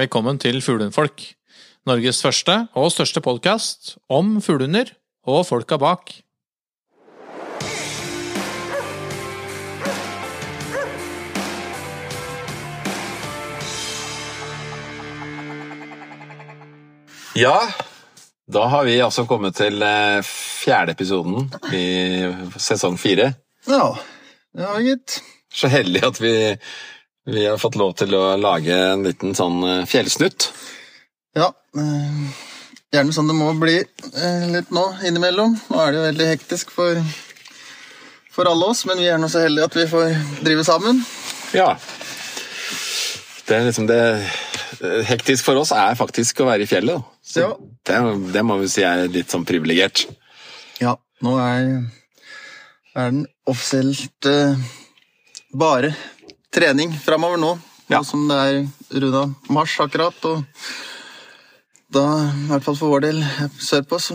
Velkommen til Fuglehundfolk. Norges første og største podkast om fuglehunder og folka bak. Ja, da har vi altså kommet til eh, fjerde episoden i sesong fire. Ja, det har vi gitt. Så heldig at vi, vi har fått lov til å lage en liten sånn eh, fjellsnutt. Ja, eh, gjerne sånn det må bli eh, litt nå innimellom. Nå er det jo veldig hektisk for, for alle oss, men vi er nå så heldige at vi får drive sammen. Ja. Det er liksom det Hektisk for oss er faktisk å være i fjellet. Så Ja. det, det må vi si er litt sånn privilegert. Ja, nå er, er den offisielt uh, bare trening framover nå. Nå Ja. som det er runda mars akkurat, og da, i hvert fall for vår del sørpå, så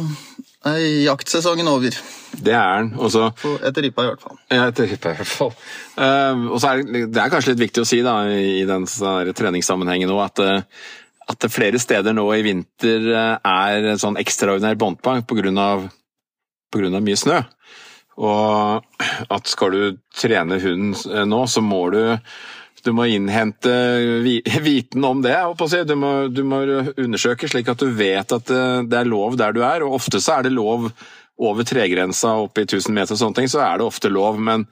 er jaktsesongen over. Det er den. Og så Etter ripa, i hvert fall. Ja, etter ripa, i hvert fall. Uh, og så er det, det er kanskje litt viktig å si da, i den treningssammenhengen nå, at, eh, at det flere steder nå i vinter eh, er sånn ekstraordinær båndtvang pga. mye snø. Og at skal du trene hunden eh, nå, så må du du må innhente viten om det. Du, må, du må undersøke slik at du vet at det, det er lov der du er. og Ofte så er det lov over tregrensa opp i 1000 meter, og sånne ting, så er det ofte lov. men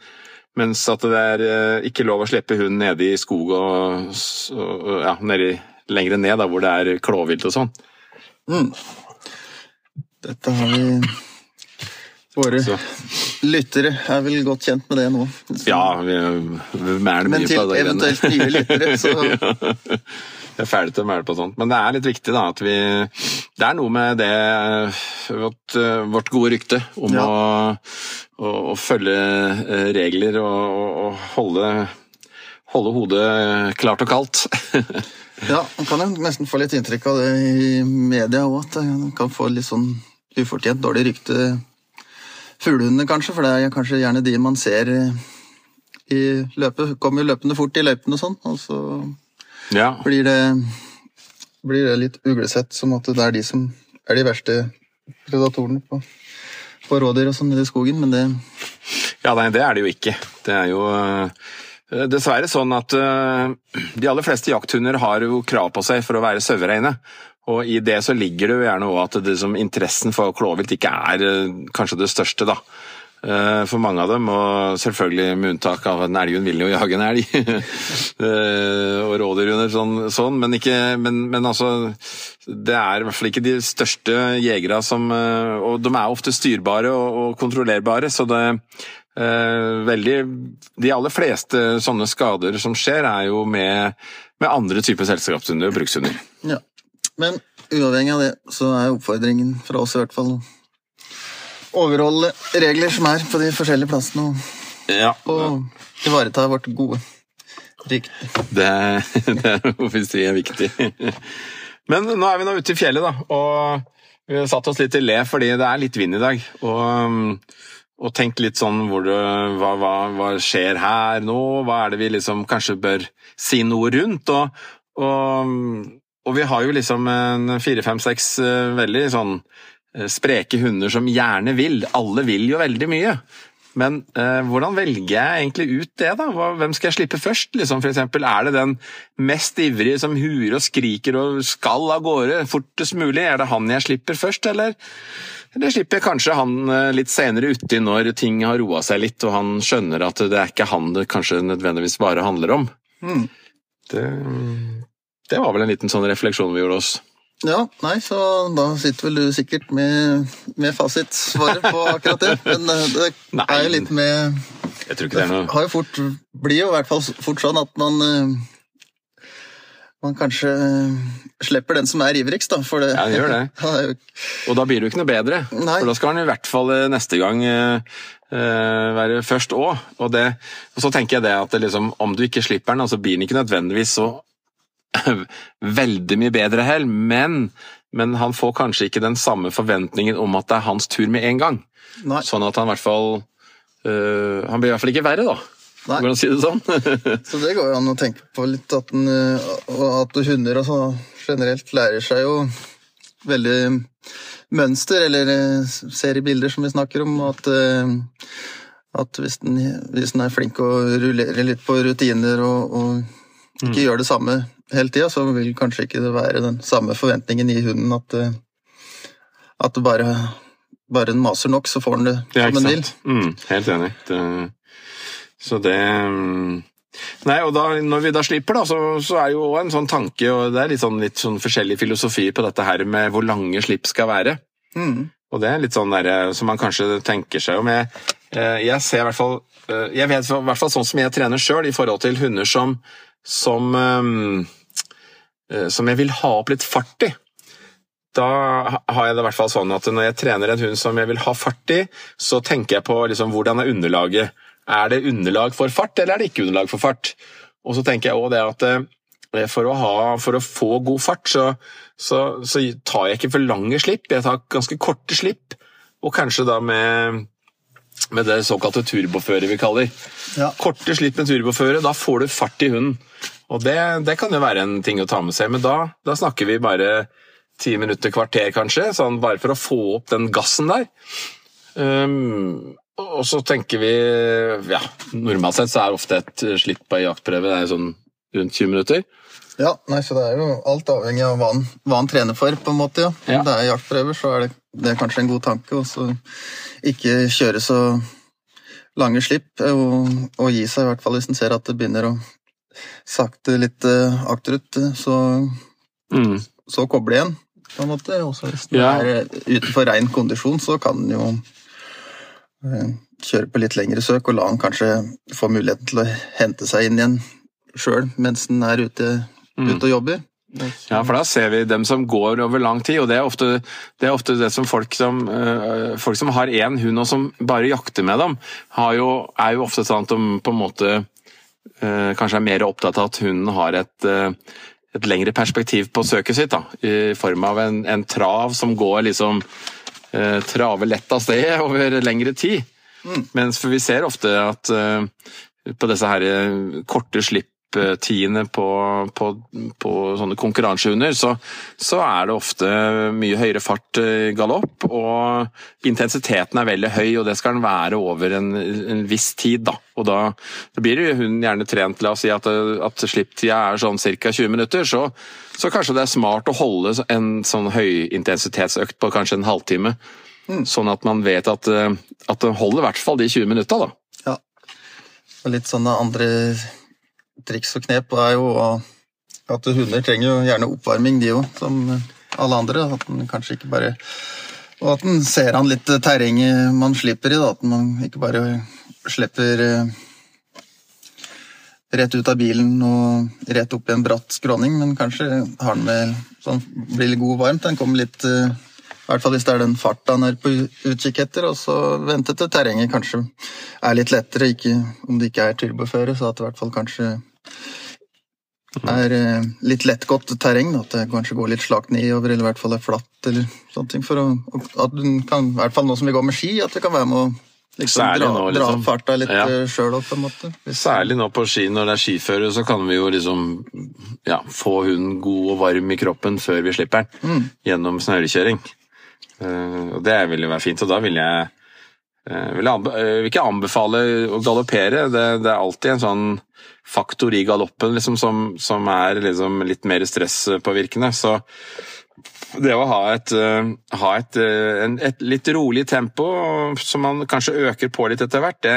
mens at det er eh, ikke lov å slippe hunden nede i skog og, og ja, nedi, lenger ned, da, hvor det er klåvilt og sånn. Mm. Dette har vi Våre Så. Lyttere er vel godt kjent med det nå. Så- Ja, vi, vi mæler Men mye til på det. greiene. eventuelt nye lyttere, så Jeg er ferdig til å mæle på sånt. Men det er litt viktig da, at vi Det er noe med det vårt, vårt gode rykte om Ja. å, å, å følge eh, regler og, og holde, holde hodet klart og kaldt. Ja, man kan jo nesten få litt inntrykk av det i media òg, at man kan få litt sånn ufortjent dårlig rykte fuglehundene, kanskje, for det er kanskje gjerne de man ser i løpet, kommer jo løpende fort i løypene og sånn, og så ja. blir det, blir det litt uglesett som at det er de som er de verste predatorene på, på rådyr og sånn i skogen, men det Ja, nei, det er det jo ikke. Det er jo eh, dessverre sånn at eh, de aller fleste jakthunder har jo krav på seg for å være sauereine. Og i det så ligger det jo gjerne også at det som interessen for klåvilt ikke er eh, kanskje det største, da. Eh, For mange av dem, og selvfølgelig med unntak av en elghund vil jo jage en elg, Eh, og rådyrhunder sånn, sånn men, ikke, men, men altså Det er i hvert fall ikke de største jegere som Og de er ofte styrbare og, og kontrollerbare, så det eh, veldig De aller fleste sånne skader som skjer, er jo med, med andre typer selskapshunder og brukshunder. Ja. Men uavhengig av det, så er oppfordringen fra oss i hvert fall å overholde regler som er på de forskjellige plassene, og, Ja, og ivareta vårt gode rykte. det, det må vi si er viktig. Men nå er vi nå ute i fjellet, da, og vi har satt oss litt i le fordi det er litt vind i dag. Og, og tenkt litt sånn hvor det, hva, hva, hva skjer her nå? Hva er det vi liksom kanskje bør si noe rundt? Og, og, og vi har jo liksom fire, fem, seks eh, veldig sånn eh, spreke hunder som gjerne vil. Alle vil jo veldig mye. Men eh, hvordan velger jeg egentlig ut det, da? Hvem skal jeg slippe først? Liksom, for eksempel, er det den mest ivrige som hurer og skriker og skal av gårde fortest mulig? Er det han jeg slipper først, eller? Eller slipper jeg kanskje han eh, litt senere uti når ting har roa seg litt, og han skjønner at det er ikke han det kanskje nødvendigvis bare handler om? Mm. Det, det var vel en liten sånn refleksjon vi gjorde oss. Ja, nei, så da sitter vel du sikkert med, med fasitsvaret på akkurat det. Men eh, det er jo litt med Jeg tror ikke det er noe har jo fort, blir jo i hvert fall fort sånn at man eh, man kanskje eh, slipper den som er ivrigst, da. For det, Ja, det gjør det. Og da blir det jo ikke noe bedre, Nei. for da skal han i hvert fall neste gang være først òg. Og, og så tenker jeg det at det liksom, om du ikke slipper den, så blir den ikke nødvendigvis så veldig mye bedre hell, men, men han får kanskje ikke den samme forventningen om at det er hans tur med en gang. Nei. Sånn at han i hvert fall eh, Han blir i hvert fall ikke verre, da. Nei. Hvordan si det sånn? Så det går jo an å tenke på litt, at, den, eh, at hunder altså, generelt lærer seg jo veldig mønster, eller seriebilder ser i bilder som vi snakker om, at, eh, at hvis, den, hvis den er flink å rullere litt på rutiner og, og ikke gjør det samme hele tida, så vil kanskje ikke det være den samme forventningen i hunden at, eh, at det bare, bare den maser nok, så får den det Ja, som den vil. Mm, helt enig. Det, så det mm, Nei, og da, når vi da slipper, da, så, så er jo en sånn tanke, og det er litt sånn, litt sånn forskjellig filosofi på dette her med hvor lange slipp skal være. Mm. Og det er litt sånn der, som man kanskje tenker seg om. Jeg, eh, jeg ser i hvert fall eh, Jeg vet i hvert fall sånn som jeg trener sjøl, i forhold til hunder som som, ehm, eh, som jeg vil ha opp litt fart i. Da har jeg det i hvert fall sånn at når jeg trener en hund som jeg vil ha fart i, så tenker jeg på liksom, hvordan er underlaget. Er det underlag for fart, eller er det ikke underlag for fart? Og så tenker jeg også det at eh, for å, ha, for å få god fart, så, så, så tar jeg ikke for lange slipp. Jeg tar ganske korte slipp, og kanskje da med, med det såkalte turboføret vi kaller. Ja. Korte slipp med turboføre, da får du fart i hunden. Og det, det kan jo være en ting å ta med seg, men da, da snakker vi bare ti minutter, kvarter kanskje, sånn bare for å få opp den gassen der. Um, og så tenker vi Ja, normalt sett så er ofte et slipp på en jaktprøve det er sånn rundt 20 minutter. Ja, nei, så det er jo alt avhengig av hva han, hva han trener for, på en måte, ja. Ja. Om det er jaktprøver, så er det, det er kanskje en god tanke, og så ikke kjøre så lange slipp, og, og gi seg i hvert fall hvis en ser at det begynner å sakte litt uh, akterut, eh, så, Mm. så koble igjen, på en måte. Også hvis den Ja. er eh, utenfor ren kondisjon, så kan den jo uh, kjøre på litt lengre søk, og la han kanskje få muligheten til å hente seg inn igjen sjøl mens den er ute, Mm. ute og jobber. Ja, for da ser vi dem som går over lang tid, og det er ofte det, er ofte det som folk som eh, folk som har én hund og som bare jakter med dem, har jo, er jo ofte sånn at de på en måte eh, kanskje er mer opptatt av at hunden har et, eh, et lengre perspektiv på søket sitt, da, i form av en, en trav som går liksom eh, traver lett av sted over lengre tid. Mens for vi ser ofte at på disse her korte korte slipptiene på, på, på sånne konkurransehunder, så, så er det ofte mye høyere fart i galopp, og intensiteten er veldig høy, og det skal den være over en, en viss tid. Da. Og da, da blir hunden gjerne trent til å si at, at slipptida er sånn ca. 20 minutter, så, så kanskje det er smart å holde en sånn høyintensitetsøkt på kanskje en halvtime. Sånn at man vet at, eh, at det holder i hvert fall de 20 minutta, da. Ja. Og litt sånne andre triks og knep er jo at hunder trenger jo gjerne oppvarming, de òg, som alle andre. At den kanskje ikke bare Og at en ser an litt terrenget man slipper i, da. At man ikke bare slipper eh, rett ut av bilen og rett opp i en bratt skråning, men kanskje har den med sånn blir litt god og varmt. Den kommer litt eh, i hvert fall hvis det er den farta han er på utkikk etter, og så vente til terrenget kanskje er litt lettere, ikke, om det ikke er turboføre, så at det i hvert fall kanskje er eh, litt lettgått terreng. At det kanskje går litt slakt nedover, eller i hvert fall er flatt, eller sånne ting. For å, at du kan, i hvert fall nå som vi går med ski, at du kan være med å liksom, dra, nå, dra liksom. farta litt Ja. sjøl opp, på en måte. Særlig nå på ski når det er skiføre, så kan vi jo liksom ja, få hunden god og varm i kroppen før vi slipper den gjennom snørekjøring. Eh, og det vil jo være fint, og da vil jeg eh, vil jeg eh, ikke anbefale å galoppere. Det, det er alltid en sånn faktor i galoppen liksom, som, som er liksom litt mer stresspåvirkende. Så det å ha et, ha et, en, et litt rolig tempo som man kanskje øker på litt etter hvert, det,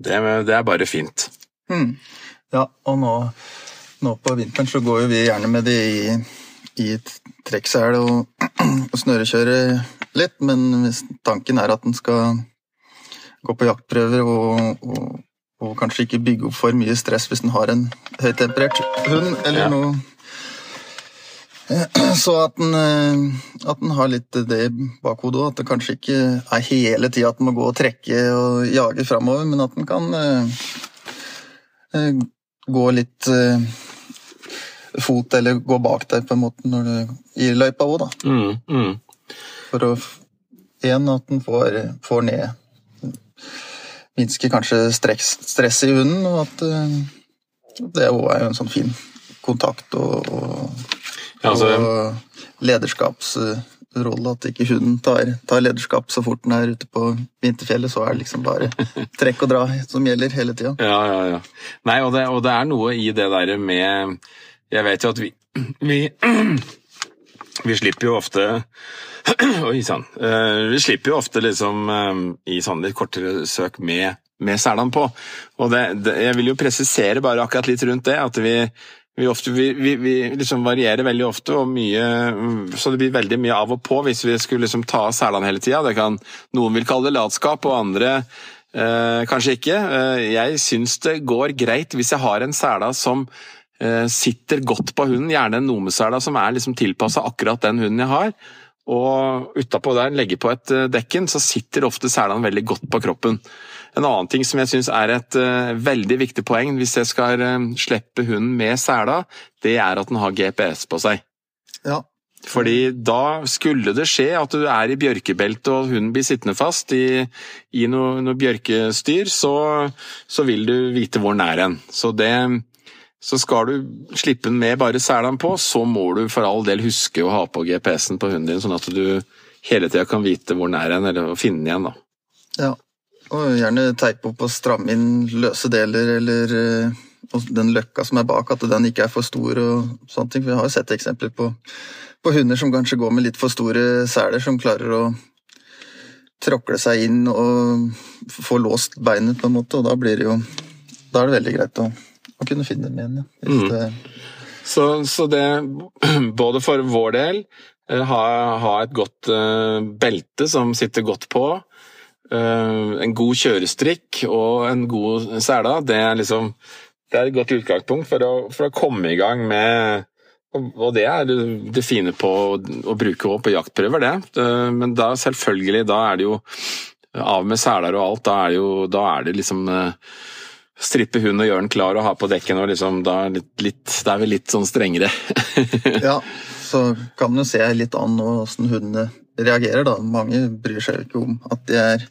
det, det er bare fint. Mm. Ja, og nå, nå på vinteren så går jo vi gjerne med det i, trekksel og, og snørekjøre litt, men hvis tanken er at den skal gå på jaktprøver og, og, og kanskje ikke bygge opp for mye stress hvis den har en høytemperert hund eller Ja. noe så at den, eh, at den har litt det i bakhodet òg, at det kanskje ikke er hele tida at den må gå og trekke og jage framover, men at den kan eh, eh, gå litt fot, eller gå bak deg på en måte når du gir løypa òg, da. Mm, mm. For å Én, at den får, får ned minsker kanskje stress, stress i hunden, og at eh, det òg er jo en sånn fin kontakt og, og, Ja, altså, og lederskapsrolle. At ikke hunden tar, tar lederskap så fort den er ute på vinterfjellet. Så er det liksom bare trekk og dra som gjelder hele tida. Ja, ja, ja. Nei, og det, og det er noe i det derre med Jeg vet jo at vi Vi, vi slipper jo ofte Oi sann. Eh, Vi slipper jo ofte liksom eh, i sånne litt kortere søk med, med selene på. Og det, det, jeg vil jo presisere bare akkurat litt rundt det, at vi vi, ofte, vi, vi, vi liksom varierer veldig ofte, mye, så det blir veldig mye av og på hvis vi skulle liksom ta av selene hele tida. Noen vil kalle det latskap, og andre eh, kanskje ikke. Eh, jeg syns det går greit hvis jeg har en sela som sitter godt på hunden, gjerne en nomesela som er liksom tilpassa akkurat den hunden jeg har. Og utapå der, legger på et eh, dekken, så sitter ofte selene veldig godt på kroppen. En annen ting som jeg syns er et uh, veldig viktig poeng hvis jeg skal slippe hunden med sela, det er at den har GPS på seg. Ja. Fordi da skulle det skje at du er i bjørkebeltet og hunden blir sittende fast i, i noe, noe bjørkestyr, så, så, vil du vite hvor den er hen. Så, det, så skal du slippe den med bare selene på, så må du for all del huske å ha på GPS-en på hunden din, sånn at du hele tida kan vite hvor den er hen, eller finne den igjen. da. Ja. Og gjerne teipe opp og stramme inn løse deler, eller uh, den løkka som er bak, at den ikke er for stor og sånne ting. For vi har jo sett eksempler på, på, hunder som kanskje går med litt for store seler, som klarer å tråkle seg inn og få låst beinet, på en måte, og da blir det jo Da er det veldig greit å, å kunne finne dem igjen. Ja. Mm. Så, så, det, både for vår del, ha, ha et godt uh, belte som sitter godt på, Uh, en god kjørestrikk og en god sela, det er liksom det er et godt utgangspunkt for å, for å komme i gang med og, det er det fine på å, bruke på jaktprøver, det. Men da selvfølgelig, da er det jo av med seler og alt, da er det jo da er det liksom strippe hund og gjøre den klar og ha på dekken og liksom da er, litt, litt, da er vi litt sånn strengere. ja, så kan jo se litt an nå åssen hundene reagerer, da. Mange bryr seg jo ikke om at de er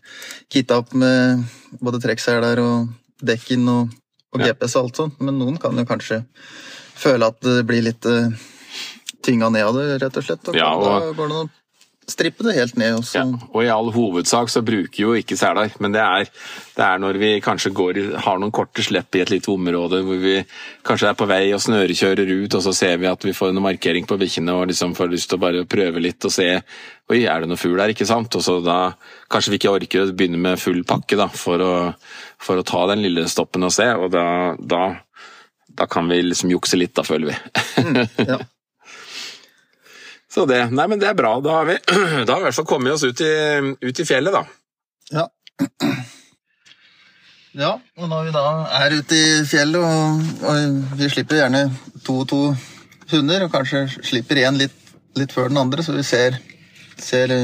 kitta opp med både trekkseler og dekken og, og GPS og alt sånt, men noen kan jo kanskje føle at det blir litt uh, tynga ned av det, rett og slett. Og ja, og... Da går det å strippe det helt ned. Også. Ja, og i all hovedsak så bruker jo ikke seler, men det er, det er når vi kanskje går, har noen korte slipp i et lite område hvor vi kanskje er på vei og snørekjører ut, og så ser vi at vi får en markering på bikkjene og liksom får lyst til å bare prøve litt og se Oi, er det noe fugl her, ikke sant? Og så da kanskje vi ikke orker å begynne med full pakke da, for å, for å ta den lille stoppen og se, og da, da, da kan vi liksom jukse litt, da, føler vi. mm, ja. Så det, nei, men det er bra. Da har vi, da har vi i hvert fall kommet oss ut i, ut i fjellet, da. Ja. Ja, og når vi da er ute i fjellet, og, og vi slipper gjerne to og to hunder, og kanskje slipper én litt, litt, før den andre, så vi ser, ser I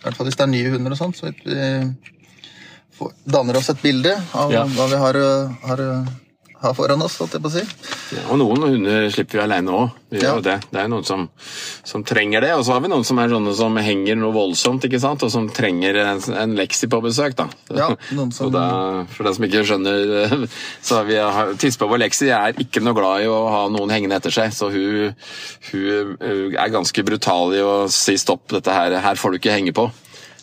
hvert fall hvis det er nye hunder og sånt, så vi får, danner oss et bilde av ja. hva vi har, har har foran oss, holdt jeg på å si. Ja, og noen hunder slipper vi alene òg. Ja. Det. det er noen som, som, trenger det. Og så har vi noen som er sånne som henger noe voldsomt, ikke sant? og som trenger en, en leksi på besøk. da. Ja, noen som... da, for den som ikke skjønner, så har vi tispa vår Lexi er ikke noe glad i å ha noen hengende etter seg, så hun, hun er ganske brutal i å si stopp, dette her, her får du ikke henge på.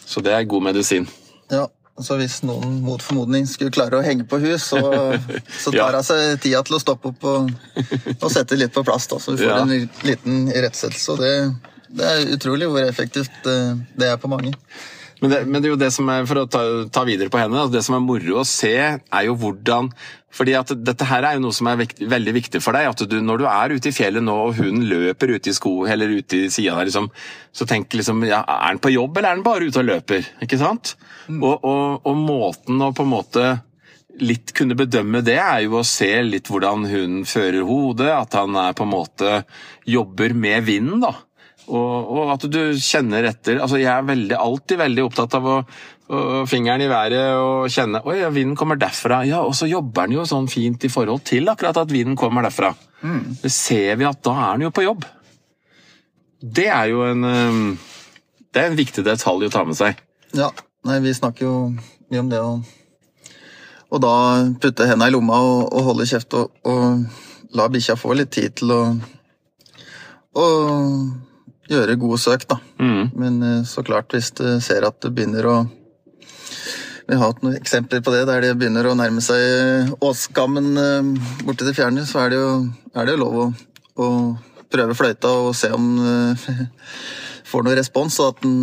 Så det er god medisin. Ja, så hvis noen mot formodning skulle klare å henge på hus, så, så tar hun seg tida til å stoppe opp og, og sette litt på plass. Da, så vi får ja. en liten irettesettelse. Og det, det, er utrolig hvor effektivt eh, det er på mange. Men det, men det, er jo det som er, for å ta, ta videre på henne, altså det som er moro å se, er jo hvordan fordi at Dette her er jo noe som er vekt, veldig viktig for deg. at du, Når du er ute i fjellet nå og hunden løper ute i sko, eller ute i sida der, liksom, så tenk liksom ja, Er den på jobb, eller er den bare ute og løper? Ikke sant? Mm. Og, og, og, måten å på en måte litt kunne bedømme det, er jo å se litt hvordan hunden fører hodet. At han er på en måte jobber med vinden. da. Og, og, at du kjenner etter. altså Jeg er veldig, alltid veldig opptatt av å å fingeren i været og kjenne Oi, ja, vinden kommer derfra. Ja, Og så jobber den jo sånn fint i forhold til akkurat at vinden kommer derfra. Mm. Det ser vi at da er den jo på jobb. Det er jo en Det er en viktig detalj å ta med seg. Ja. Nei, vi snakker jo mye om det å Og da putte henda i lomma og, og holde kjeft og, og la bikkja få litt tid til å, å gjøre gode søk, da. Mm. Men eh, så klart, hvis du ser at det begynner å Vi har hatt noen eksempler på det, der det begynner å nærme seg åskammen eh, borti det fjerne, så er det jo, er det jo lov å, å prøve fløyta og se om uh, får noe respons, og at den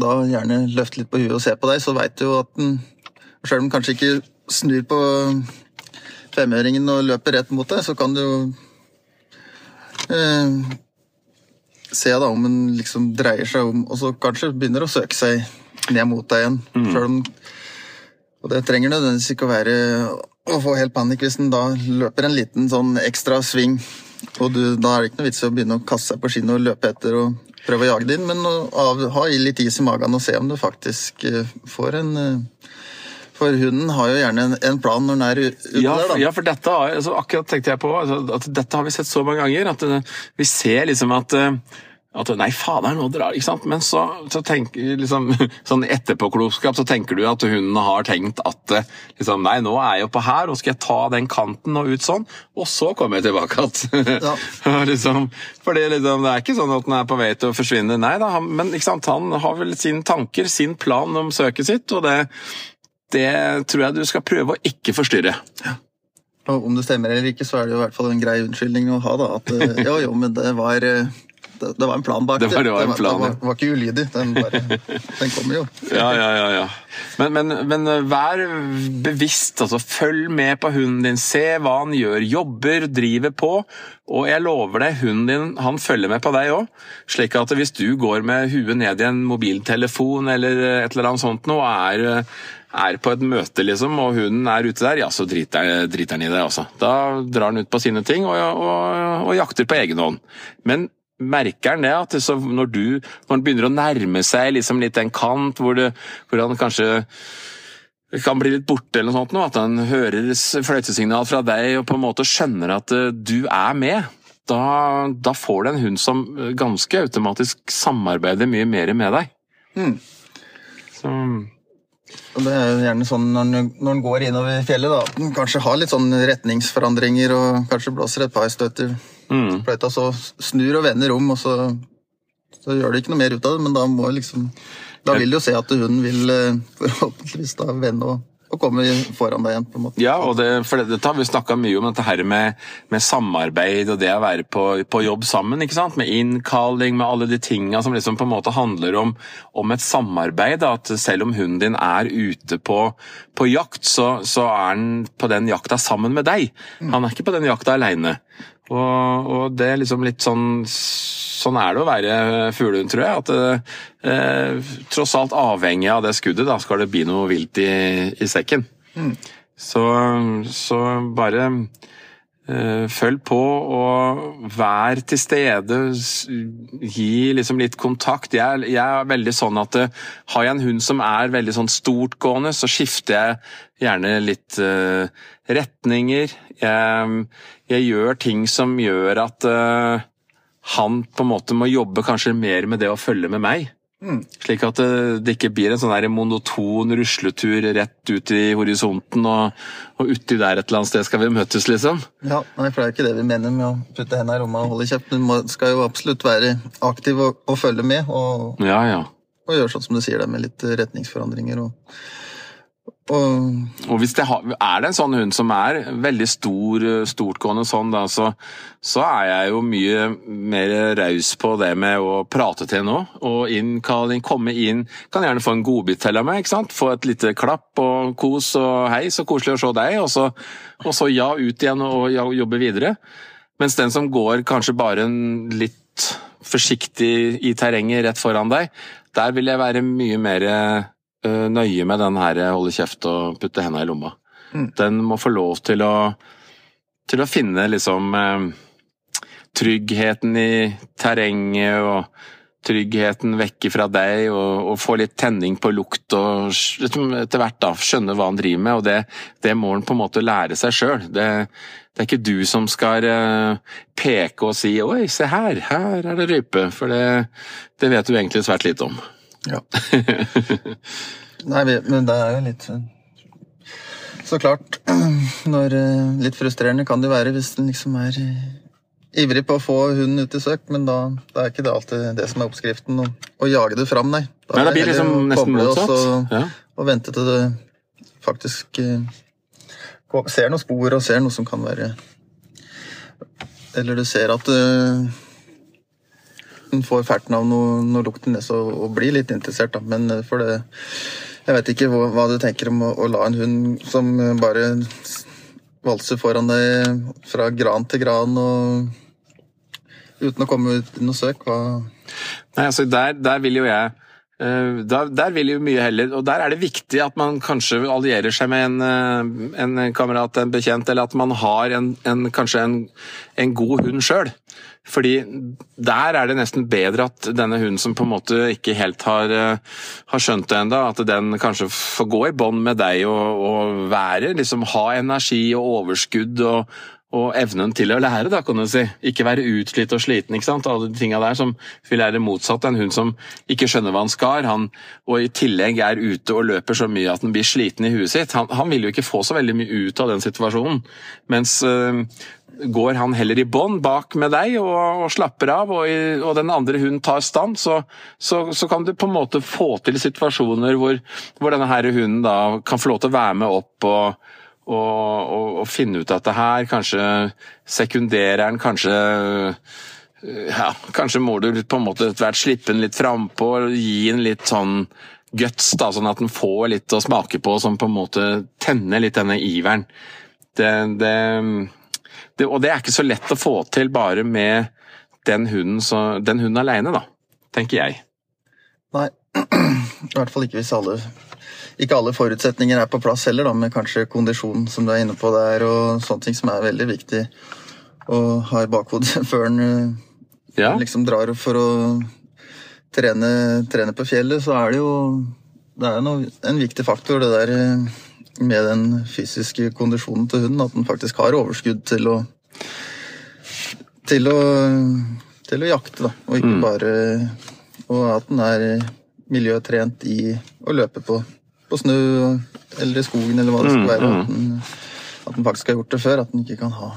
da gjerne løfter litt på huet og ser på deg, så veit du jo at den Selv om den kanskje ikke snur på femøringen og løper rett mot deg, så kan du jo eh, se da om den liksom dreier seg om, og så kanskje begynner å søke seg ned mot deg igjen. Selv om Og det trenger nødvendigvis ikke å være å få helt panikk hvis den da løper en liten sånn ekstra sving, og du, da er det ikke noe vits i å begynne å kaste seg på skinnet og løpe etter og prøve å jage det inn, men av, ha litt is i magen og se om du faktisk eh, får en eh, For hunden har jo gjerne en, en plan når den er ute Ja, der, da. ja, for dette har, altså, akkurat tenkte jeg på altså, at dette har vi sett så mange ganger. At uh, vi ser liksom at, uh, at Nei, fader, nå drar ikke sant? Men så, så tenker liksom, sånn etterpåklokskap så tenker du at hunden har tenkt at eh, liksom, Nei, nå er jeg oppe her, og skal jeg ta den kanten og ut sånn, og så kommer jeg tilbake igjen. Ja. liksom, fordi liksom, det er ikke sånn at den er på vei til å forsvinne, nei da, men ikke sant, han har vel sine tanker, sin plan om søket sitt, og det, det tror jeg du skal prøve å ikke forstyrre. Og om det stemmer eller ikke, så er det jo i hvert fall en grei unnskyldning å ha, da. At eh, jo, jo, men det var eh, det, det var en plan bak Det var- det var en plan, det var, ja. var ikke ulydig. Den, bare, den kommer jo. Ja, ja, ja. ja. Men, men, men vær bevisst, altså. Følg med på hunden din. Se hva han gjør. Jobber, driver på. Og jeg lover deg, hunden din han følger med på deg òg. Slik at hvis du går med huet ned i en mobiltelefon eller et eller annet sånt nå, og er, er på et møte, liksom, og hunden er ute der, ja, så driter, driter han i det, altså. Da drar han ut på sine ting og, og, og jakter på egen hånd. Men merker han det at det, så når du når han begynner å nærme seg liksom litt en kant hvor, det, hvor han kanskje kan bli litt borte, eller noe sånt, nå, at han hører fløytesignal fra deg og på en måte skjønner at eh, du er med, da, da får du en hund som eh, ganske automatisk samarbeider mye mer med deg. Mm. Så, det er jo gjerne sånn når den, når en går innover fjellet, da. Den kanskje har litt sånn retningsforandringer og kanskje blåser et par støter. mm, Fløyta så snur og vender om, og så, så gjør det ikke noe mer ut av det, men da må liksom Da vil du jo se at hunden vil eh, forhåpentligvis da vende og, og komme foran deg igjen, på en måte. Ja, og det, for dette har vi snakka mye om, dette her med, med samarbeid og det å være på, på jobb sammen. ikke sant? Med innkalling, med alle de tinga som liksom på en måte handler om, om et samarbeid. At selv om hunden din er ute på, på jakt, så, så er han på den jakta sammen med deg. Han er ikke på den jakta aleine. Og, og det er liksom litt sånn Sånn er det å være fuglehund, tror jeg. At eh, tross alt avhengig av det skuddet, da skal det bli noe vilt i, i sekken. Så, så bare eh, følg på og vær til stede. Gi liksom litt kontakt. Jeg, jeg er veldig sånn at eh, har jeg en hund som er veldig sånn stortgående, så skifter jeg gjerne litt eh, retninger. Jeg, jeg gjør ting som gjør at eh, han på en måte må jobbe kanskje mer med det å følge med meg. Slik at det, det ikke blir en sånn der monoton rusletur rett ut i horisonten, og, og uti der et eller annet sted skal vi møtes, liksom. Ja, nei, for det er jo ikke det vi mener med å putte hendene i rommet og holde kjeft. Du må, skal jo absolutt være aktiv og, og følge med, og, Ja, ja. og gjøre sånn som du sier, det med litt retningsforandringer. Og, og Og hvis det er det en sånn hund som er veldig stor, stortgående sånn, da, så, så er jeg jo mye mer raus på det med å prate til nå. Og inn innkalling, komme inn. Kan gjerne få en godbit til av meg. ikke sant? Få et lite klapp og kos og hei, så koselig å se deg. Og så, og så ja, ut igjen og ja, jobbe videre. Mens den som går kanskje bare en litt forsiktig i terrenget rett foran deg, der vil jeg være mye mer øh, nøye med den her holde kjeft og putte henda i lomma. Den må få lov til å, til å finne liksom eh, tryggheten i terrenget og tryggheten vekke fra deg, og, og få litt tenning på lukt og liksom etter hvert da skjønne hva han driver med. og Det, det må han på en måte lære seg sjøl. Det, det er ikke du som skal eh, peke og si 'oi, se her, her er det rype', for det, det vet du egentlig svært lite om. Ja. Nei, men det er jo litt eh, Så klart, når eh, Litt frustrerende kan det være hvis en liksom er ivrig på å få hunden ut i søk, men da, det er ikke det alltid det som er oppskriften, å, å jage det fram, nei. Nei, det blir liksom nesten motsatt. Og, Ja. og vente til det faktisk eh, ser noen spor og ser noe som kan være Eller du ser at eh, den får ferten av noe, noe lukt i nesa og, og blir litt interessert, da. Men eh, for det Jeg vet ikke hva, hva du tenker om å, å la en hund som eh, bare valser foran deg fra gran til gran og uten å komme ut i noe søk. Hva Nei, altså der, der vil jo jeg der, der vil jo mye heller, og der er det viktig at man kanskje allierer seg med en, eh, en kamerat, en bekjent, eller at man har en, en, kanskje en, en god hund sjøl. Fordi der er det nesten bedre at denne hunden som på en måte ikke helt har, eh, har skjønt det ennå, at den kanskje får gå i bånd med deg og, og være, liksom ha energi og overskudd og, og evnen til å lære, da, kan du si. Ikke være utslitt og sliten, ikke sant. Alle de tinga der som vil være motsatt. En hund som ikke skjønner hva han skal, han, og i tillegg er ute og løper så mye at han blir sliten i huet sitt. Han, han vil jo ikke få så veldig mye ut av den situasjonen. Mens øh, går han heller i bånd bak med deg og, og slapper av, og, i, og den andre hunden tar stand, så, så, så kan du på en måte få til situasjoner hvor, hvor denne her hunden da kan få lov til å være med opp og og finne ut at det her kanskje sekunderer den, kanskje ja, Kanskje må du på en måte etter hvert slippe den litt frampå gi den litt sånn guts, da, sånn at den får litt å smake på, som på en måte tenner litt denne iveren. Det, det, det, og det er ikke så lett å få til bare med den hunden, så, den hunden alene, da, tenker jeg. Nei, i hvert fall ikke hvis alle ikke alle forutsetninger er på plass heller, da, med kanskje kondisjon, som du er inne på der, og sånne ting som er veldig viktig å ha i bakhodet før en eh, Ja, liksom drar for å trene, trene på fjellet, så er det jo det er noe, en viktig faktor, det der eh, med den fysiske kondisjonen til hunden, at den faktisk har overskudd til å til å, til å jakte, da, og ikke bare Og at den er miljøtrent i å løpe på, på snø eller i skogen eller hva det skal være. At den, at den faktisk har gjort det før, at den ikke kan ha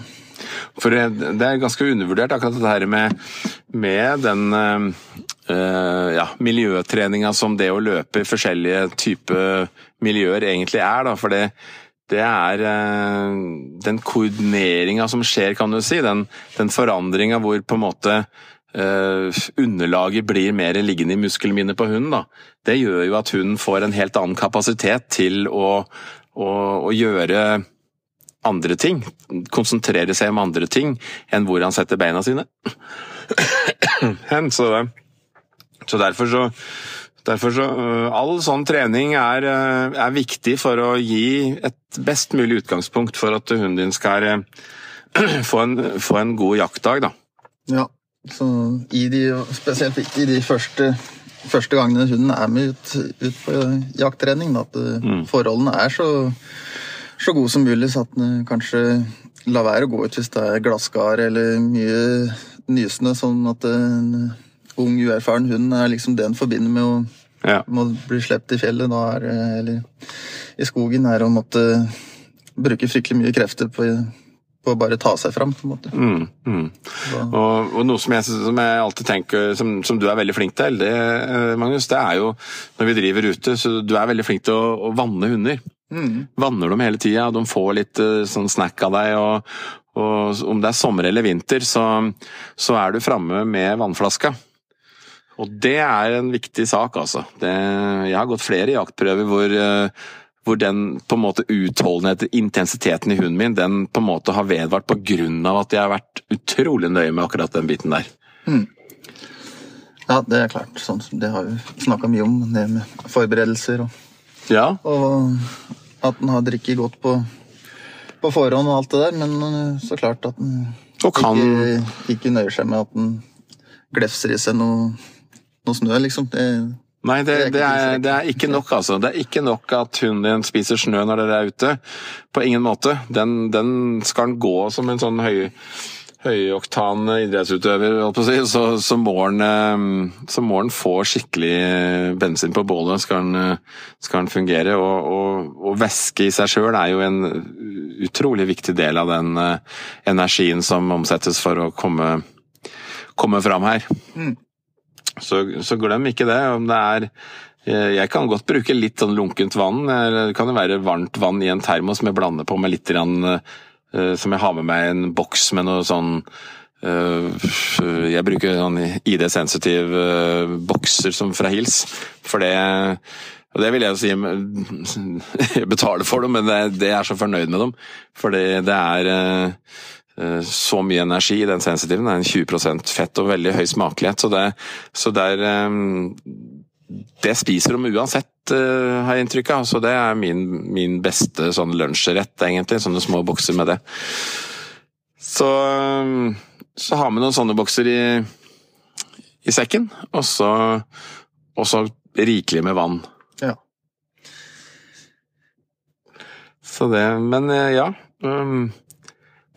For det, det er ganske undervurdert, akkurat det her med, med den øh, ja, miljøtreninga som det å løpe i forskjellige typer miljøer egentlig er. Da, for det, det er øh, den koordineringa som skjer, kan du si. Den, den forandringa hvor på en måte eh, underlaget blir mer liggende i muskelminnet på hunden. Da. Det gjør jo at hunden får en helt annen kapasitet til å, å, å gjøre andre ting. Konsentrere seg om andre ting enn hvor han setter beina sine. Så, så derfor så Derfor så, uh, All sånn trening er, uh, er viktig for å gi et best mulig utgangspunkt for at hunden din skal få en, få en god jaktdag. Da. Ja, så i de, spesielt i de første, første gangene hunden er med ut, ut på jakttrening, at mm. forholdene er så, så gode som mulig, så at den kanskje lar være å gå ut hvis det er glasskar eller mye nysende, sånn at en ung, uerfaren hund er liksom det en forbinder med å, Ja. med å bli sluppet i fjellet er, eller i skogen, er å måtte bruke fryktelig mye krefter på, på å bare ta seg fram, på en måte. Mm, mm. Og, og noe som jeg, som jeg alltid tenker, som, som du er veldig flink til, det, øh, Magnus, det er jo når vi driver ute, så du er veldig flink til å, å vanne hunder. mm. vanner dem hele tida, de får litt eh, sånn snack av deg. Og, og om det er sommer eller vinter, så, så er du framme med vannflaska. Og det er en viktig sak, altså. Det, jeg har gått flere jaktprøver hvor, eh, hvor den på en måte utholdenheten, intensiteten i hunden min, den på en måte har vedvart på grunn av at jeg har vært utrolig nøye med akkurat den biten der. Ja, det er klart. Sånn, det har vi snakka mye om, det med forberedelser og, Ja, og at en har drikket godt på, på forhånd og alt det der, men eh, så klart at en kan ikke, ikke nøyer seg med at en glefser i seg noe, noe snø, liksom. Det, Nei, det, Det er det, er, ikke nok, altså. Det er ikke nok at hunden din spiser snø når dere er ute. På ingen måte. Den, den skal den gå som en sånn høy, høyoktan idrettsutøver, si, så, så, må han, eh, så må den få skikkelig bensin på bålet skal eh, skal den fungere. Og, og, og, væske i seg sjøl er jo en utrolig viktig del av den uh, energien som omsettes for å komme, komme fram her. Mm. Så, så, glem ikke det. Om det er jeg kan godt bruke litt sånn lunkent vann. Det kan jo være varmt vann i en termos som jeg blander på med litt Eh, som jeg har med meg en boks med noe sånn eh, jeg bruker sånn ID-sensitiv eh, bokser som fra Hils, for det og det vil jeg si Jeg betaler for dem, men det, det er så fornøyd med dem. For det er så mye energi i den sensitiven. Det er en 20% fett og veldig høy smakelighet. Så det, så det er Det spiser de uansett uh, har jeg inntrykk av. Så det er min, min beste sånn lunsjrett, egentlig. Sånne små bokser med det. Så, så har vi noen sånne bokser i, i sekken, og så, og så rikelig med vann. Ja. Så det Men eh, ja. Um,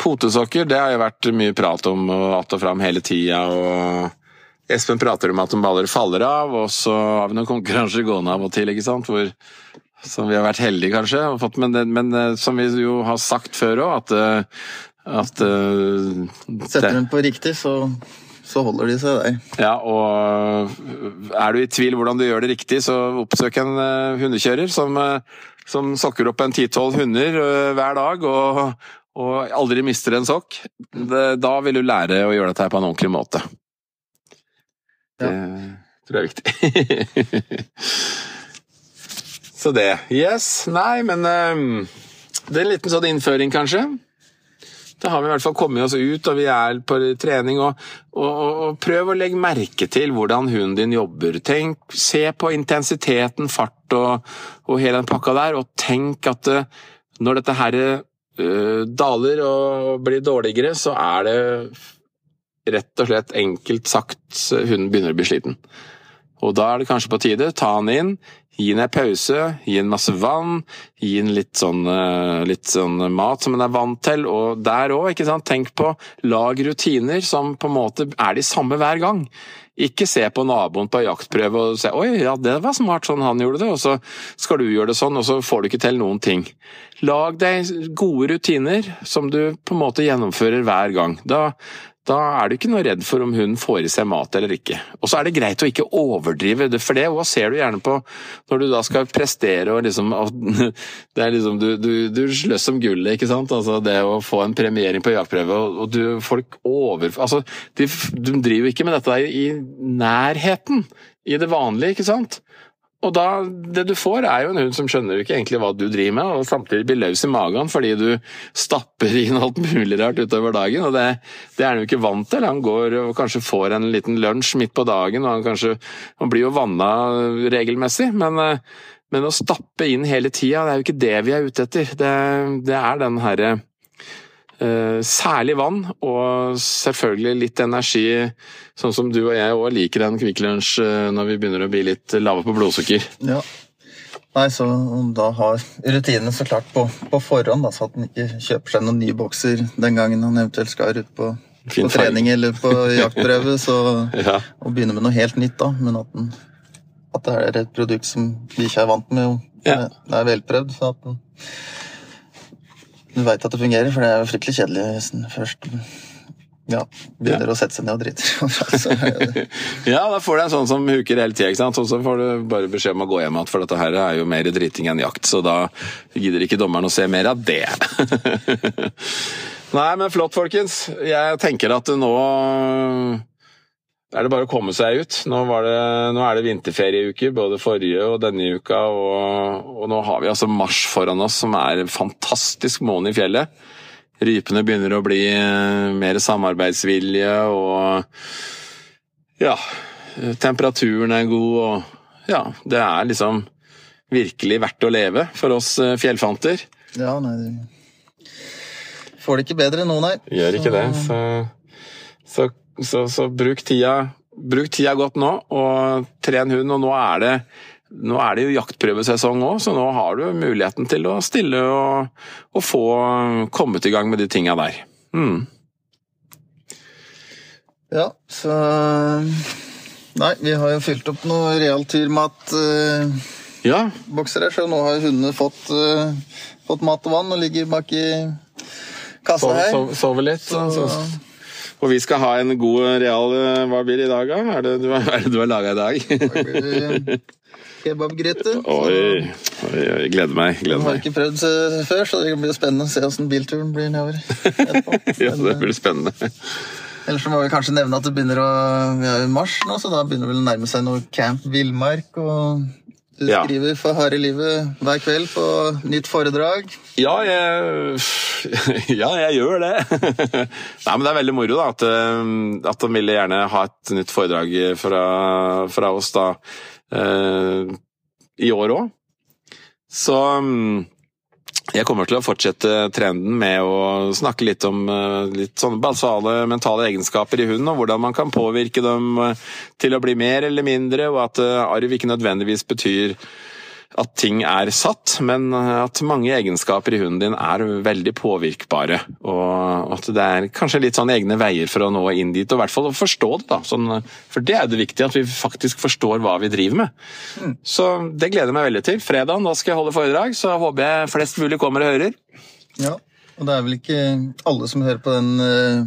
potesokker, det har jo vært mye prat om og att og fram hele tida. Espen prater om at de baller faller av, og så har vi noen konkurranser gående av og til, ikke sant? Hvor, som vi har vært heldige, kanskje. Fått, men, men, eh, som vi jo har sagt før òg, at, eh, at uh, Setter dem på riktig, så, så, holder de seg der. Ja, og er du i tvil hvordan du gjør det riktig, så oppsøk en hundekjører som, som sokker opp en ti-tolv hunder hver dag. og og aldri mister en sokk, da vil du lære å gjøre dette på en ordentlig måte. Det tror jeg er viktig. Så det. Yes. Nei, men um, det er en liten sånn innføring, kanskje. Da har vi i hvert fall kommet oss ut, og vi er på trening. Og, og, og prøv å legge merke til hvordan hunden din jobber. Tenk, Se på intensiteten, fart og, og hele den pakka der, og tenk at uh, når dette her uh, daler og blir dårligere, så er det rett og slett enkelt sagt hunden begynner å bli sliten. Og da er det kanskje på tide, ta han inn, gi den en pause, gi den masse vann, gi den litt sånn, eh, litt sånn mat som den er vant til, og der òg, ikke sant, tenk på lag rutiner som på en måte er de samme hver gang. Ikke se på naboen på jaktprøve og se 'oi, ja, det var smart sånn han gjorde det', og så skal du gjøre det sånn, og så får du ikke til noen ting. Lag deg gode rutiner som du på en måte gjennomfører hver gang. Da, da er du ikke noe redd for om hunden får i seg mat eller ikke. Og så er det greit å ikke overdrive, for det ser du gjerne på når du da skal prestere og liksom Det er liksom du, du, du sløss om gullet, ikke sant. Altså det å få en premiering på jaktprøve, og du, folk over... Altså, de, de driver ikke med dette i nærheten i det vanlige, ikke sant. Og da, det du får er jo en hund som skjønner ikke egentlig hva du driver med, og samtidig blir løs i magen fordi du stapper inn alt mulig rart utover dagen. og Det, det er han jo ikke vant til. Han går og kanskje får en liten lunsj midt på dagen, og han, kanskje, han blir jo vanna regelmessig. Men, men, å stappe inn hele tida, det er jo ikke det vi er ute etter. Det, det er den herre særlig vann, og selvfølgelig litt energi, sånn som du og jeg òg liker en Kvikk Lunsj uh, når vi begynner å bli litt lave på blodsukker. Ja. Nei, så da har rutinene så klart på, på forhånd, da, så at han ikke kjøper seg noen nye bokser den gangen han eventuelt skal ut på, på trening eller på jaktprøve, så, ja. og begynne med noe helt nytt, da. Men at, den, at det er et produkt som vi ikke er vant med, og ja. det er velprøvd. så at den du veit at det fungerer, for det er jo fryktelig kjedelig hvis den først ja, begynner ja. å sette seg ned og driter. ja, da får du en sånn som huker hele tida, og så får du bare beskjed om å gå hjem igjen, for dette her er jo mer driting enn jakt, så da gidder ikke dommeren å se mer av det. Nei, men flott, folkens. Jeg tenker at nå er det bare å komme seg ut. Nå, det, nå er det vinterferieuker, både forrige og denne uka, og, og, nå har vi altså mars foran oss, som er en fantastisk måned i fjellet. Rypene begynner å bli eh, mer samarbeidsvilje, og ja Temperaturen er god, og ja Det er liksom virkelig verdt å leve for oss eh, fjellfanter. Ja, nei Får det ikke bedre nå, nei. Gjør ikke det, så, så så, så bruk, tida, bruk, tida, godt nå, og tren hund. Og nå er det, nå er det jo jaktprøvesesong òg, så nå har du muligheten til å stille og, og få kommet i gang med de tinga der. Mm. Ja, så Nei, vi har jo fylt opp noe realtyrmatbokser Ja, her, så nå har hundene fått, uh, fått mat og vann og ligger bak i kassa her. Sover sove litt. Så, Så, og vi skal ha en god real eh, Hva blir det i dag, da? Det du, er det du har laga i dag? kebabgryte. Oi, oi, oi, gleder meg. Gleder har ikke prøvd eh, før, så det blir spennende å se åssen bilturen blir nedover. Ja, det blir spennende. eh, Ellers så må vi kanskje nevne at det begynner å Vi er i mars nå, så da begynner det vel å nærme seg noe Camp Villmark. Og du skriver for harde livet hver kveld på nytt foredrag. Ja, jeg, ja, jeg gjør det. Nei, men Det er veldig moro da, at, eh, at de ville gjerne ha et nytt foredrag fra, fra oss da, eh, i år òg. Så mm, jeg kommer til å fortsette trenden med å snakke litt om eh, litt sånne basale mentale egenskaper i hunden, og hvordan man kan påvirke dem eh, til å bli mer eller mindre, og at eh, arv ikke nødvendigvis betyr at ting er satt, men at mange egenskaper i hunden din er veldig påvirkbare. Og at det er kanskje litt sånn egne veier for å nå inn dit, og i hvert fall å forstå det. da. Sånn, for det er det viktige, at vi faktisk forstår hva vi driver med. Så det gleder jeg meg veldig til. Fredag da skal jeg holde foredrag, så håper jeg flest mulig kommer og hører. Ja, og det er vel ikke alle som hører på den uh,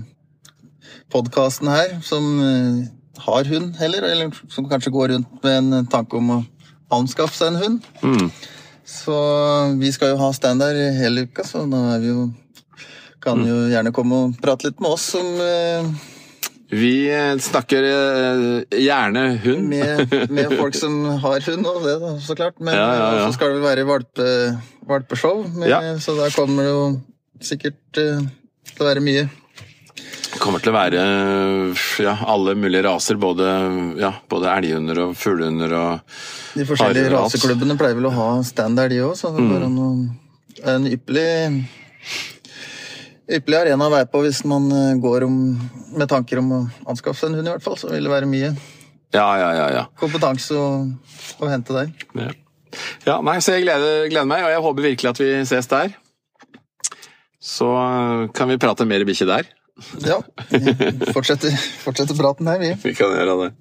podkasten her, som eh, har hund heller, eller som kanskje går rundt med en tanke om å anskaffe seg en hund. Mm. Så vi skal jo ha stand der hele uka, så da er vi jo kan jo gjerne komme og prate litt med oss som eh, Vi eh, snakker eh, gjerne hund. med, med folk som har hund og det, da, så klart. Men Ja, ja, ja. så skal det være valpe, valpeshow, med, så der kommer det jo sikkert til å være mye. Det kommer til å være ja, alle mulige raser, både, ja, både elghunder og fuglehunder og De forskjellige raseklubbene pleier vel å ha stand der, de òg, så det Mm. går an å er en ypperlig Ypperlig arena å være på hvis man eh, går om, med tanker om å anskaffe seg en hund, i hvert fall. Så vil det være mye Ja, ja, ja. ja. kompetanse å, å hente der. Ja, ja nei, så jeg gleder, gleder meg, og jeg håper virkelig at vi ses der. Så øh, kan vi prate mer bikkje der. Ja. vi Fortsetter, fortsetter praten her, vi. Vi kan gjøre det.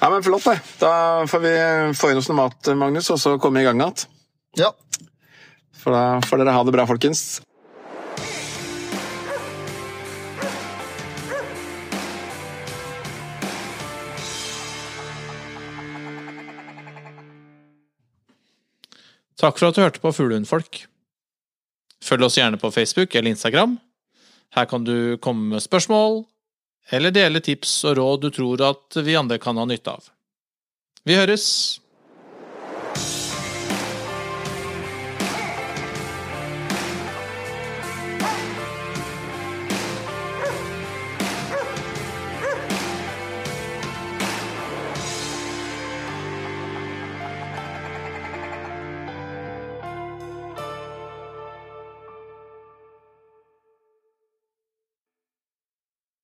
Ja, men Flott, det. Da får vi få inn oss noe mat, Magnus, og så komme i gang igjen. Ja. For da får dere ha det bra, folkens. Takk for at du hørte på Fuglehundfolk. Følg oss gjerne på Facebook eller Instagram. Her kan du komme med spørsmål, eller dele tips og råd du tror at vi andre kan ha nytte av. Vi høres!